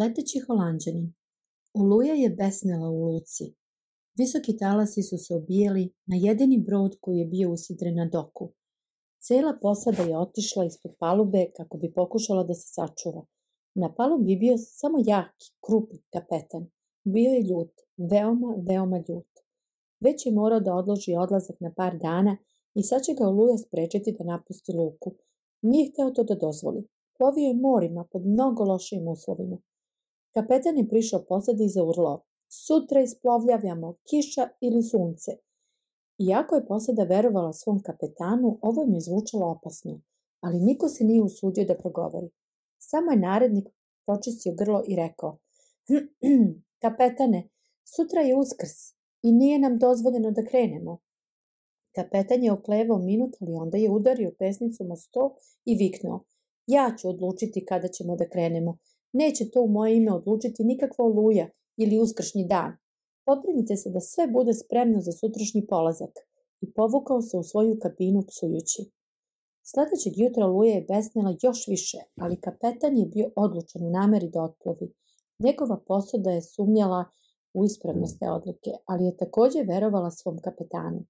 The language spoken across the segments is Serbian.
Leteći holanđanin. Oluja je besnela u luci. Visoki talasi su se obijeli na jedini brod koji je bio usidren na doku. Cela posada je otišla ispod palube kako bi pokušala da se sačuva. Na palubi je bio samo jaki, krupni kapetan. Bio je ljut, veoma, veoma ljut. Već je morao da odloži odlazak na par dana i sad će ga Oluja sprečiti da napusti luku. Nije hteo to da dozvoli. Plovio je morima pod mnogo lošim uslovima. Kapetan je prišao posadi i zaurlao. Sutra isplovljavamo, kiša ili sunce. Iako je posada verovala svom kapetanu, ovo im je zvučalo opasno, ali niko se nije usudio da progovori. Samo je narednik počistio grlo i rekao Kapetane, sutra je uskrs i nije nam dozvoljeno da krenemo. Kapetan je oklevao minut, ali onda je udario pesnicom o sto i viknuo Ja ću odlučiti kada ćemo da krenemo. Neće to u moje ime odlučiti nikakva oluja ili uskršnji dan. Poprinite se da sve bude spremno za sutrašnji polazak i povukao se u svoju kabinu psujući. Sledećeg jutra Luja je besnila još više, ali kapetan je bio odlučan u nameri da otplovi. Njegova posuda je sumnjala u ispravnost te odluke, ali je takođe verovala svom kapetanu.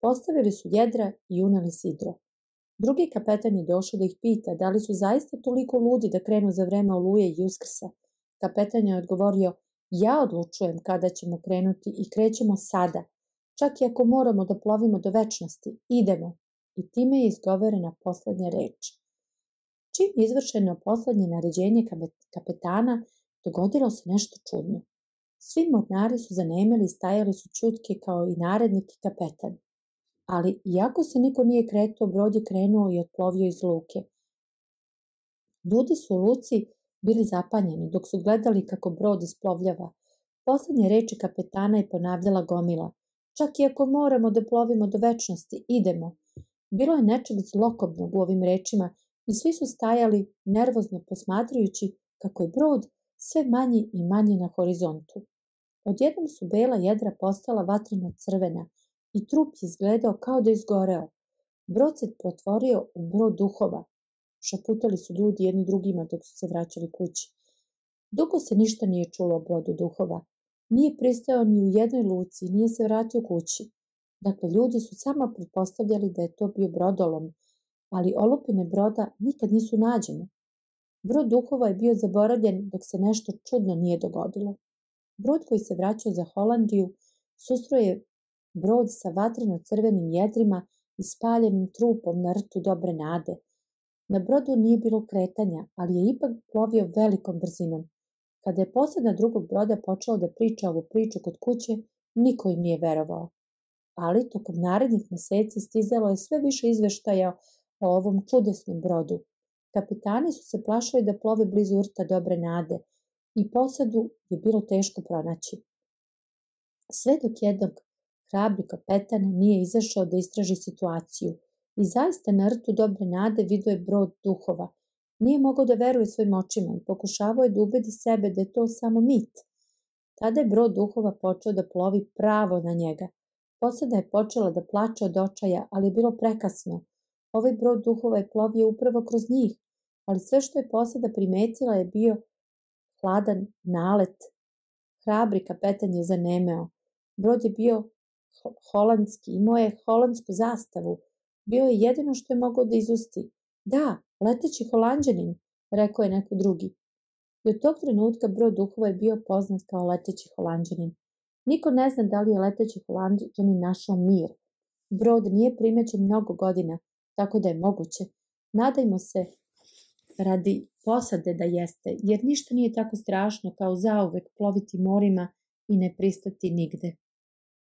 Postavili su jedra i uneli sidro. Drugi kapetan je došao da ih pita da li su zaista toliko ludi da krenu za vreme oluje i uskrsa. Kapetan je odgovorio, ja odlučujem kada ćemo krenuti i krećemo sada. Čak i ako moramo da plovimo do večnosti, idemo. I time je izgovorena poslednja reč. Čim je izvršeno poslednje naređenje kapetana, dogodilo se nešto čudno. Svi mornari su zanemeli i stajali su čutke kao i narednik i kapetan ali iako se niko nije kretao, brod je krenuo i otplovio iz luke. Ljudi su u luci bili zapanjeni dok su gledali kako brod isplovljava. Poslednje reči kapetana je ponavljala gomila. Čak i ako moramo da plovimo do večnosti, idemo. Bilo je nečeg zlokobnog u ovim rečima i svi su stajali nervozno posmatrajući kako je brod sve manji i manji na horizontu. Odjednom su bela jedra postala vatreno crvena, i trup je izgledao kao da je izgoreo. Brod se potvorio u brod duhova. Šaputali su ljudi jedni drugima dok su se vraćali kući. Dugo se ništa nije čulo o brodu duhova. Nije pristao ni u jednoj luci nije se vratio kući. Dakle, ljudi su samo pretpostavljali da je to bio brodolom, ali olupine broda nikad nisu nađene. Brod duhova je bio zaboravljen dok se nešto čudno nije dogodilo. Brod koji se vraćao za Holandiju sustroje je brod sa vatreno-crvenim jedrima i spaljenim trupom na rtu dobre nade. Na brodu nije bilo kretanja, ali je ipak plovio velikom brzinom. Kada je posada drugog broda počeo da priča ovu priču kod kuće, niko im nije verovao. Ali tokom narednih meseci stizalo je sve više izveštaja o ovom čudesnom brodu. Kapitani su se plašali da plove blizu rta dobre nade i posadu je bilo teško pronaći. Sve dok jednog Hrabri kapetan nije izašao da istraži situaciju i zaista na rtu dobre nade vidio je brod duhova. Nije mogao da veruje svojim očima i pokušavao je da ubedi sebe da je to samo mit. Tada je brod duhova počeo da plovi pravo na njega. Posada je počela da plače od očaja, ali je bilo prekasno. Ovaj brod duhova je plovio upravo kroz njih, ali sve što je posada primetila je bio hladan nalet. Hrabri kapetan je zanemeo. Brod je bio holandski, imao je holandsku zastavu. Bio je jedino što je mogao da izusti. Da, leteći holandjanin, rekao je neko drugi. Od tog trenutka brod duhova je bio poznat kao leteći holandjanin. Niko ne zna da li je leteći holandjanin našao mir. Brod nije primećen mnogo godina, tako da je moguće. Nadajmo se radi posade da jeste, jer ništa nije tako strašno kao zauvek ploviti morima i ne pristati nigde.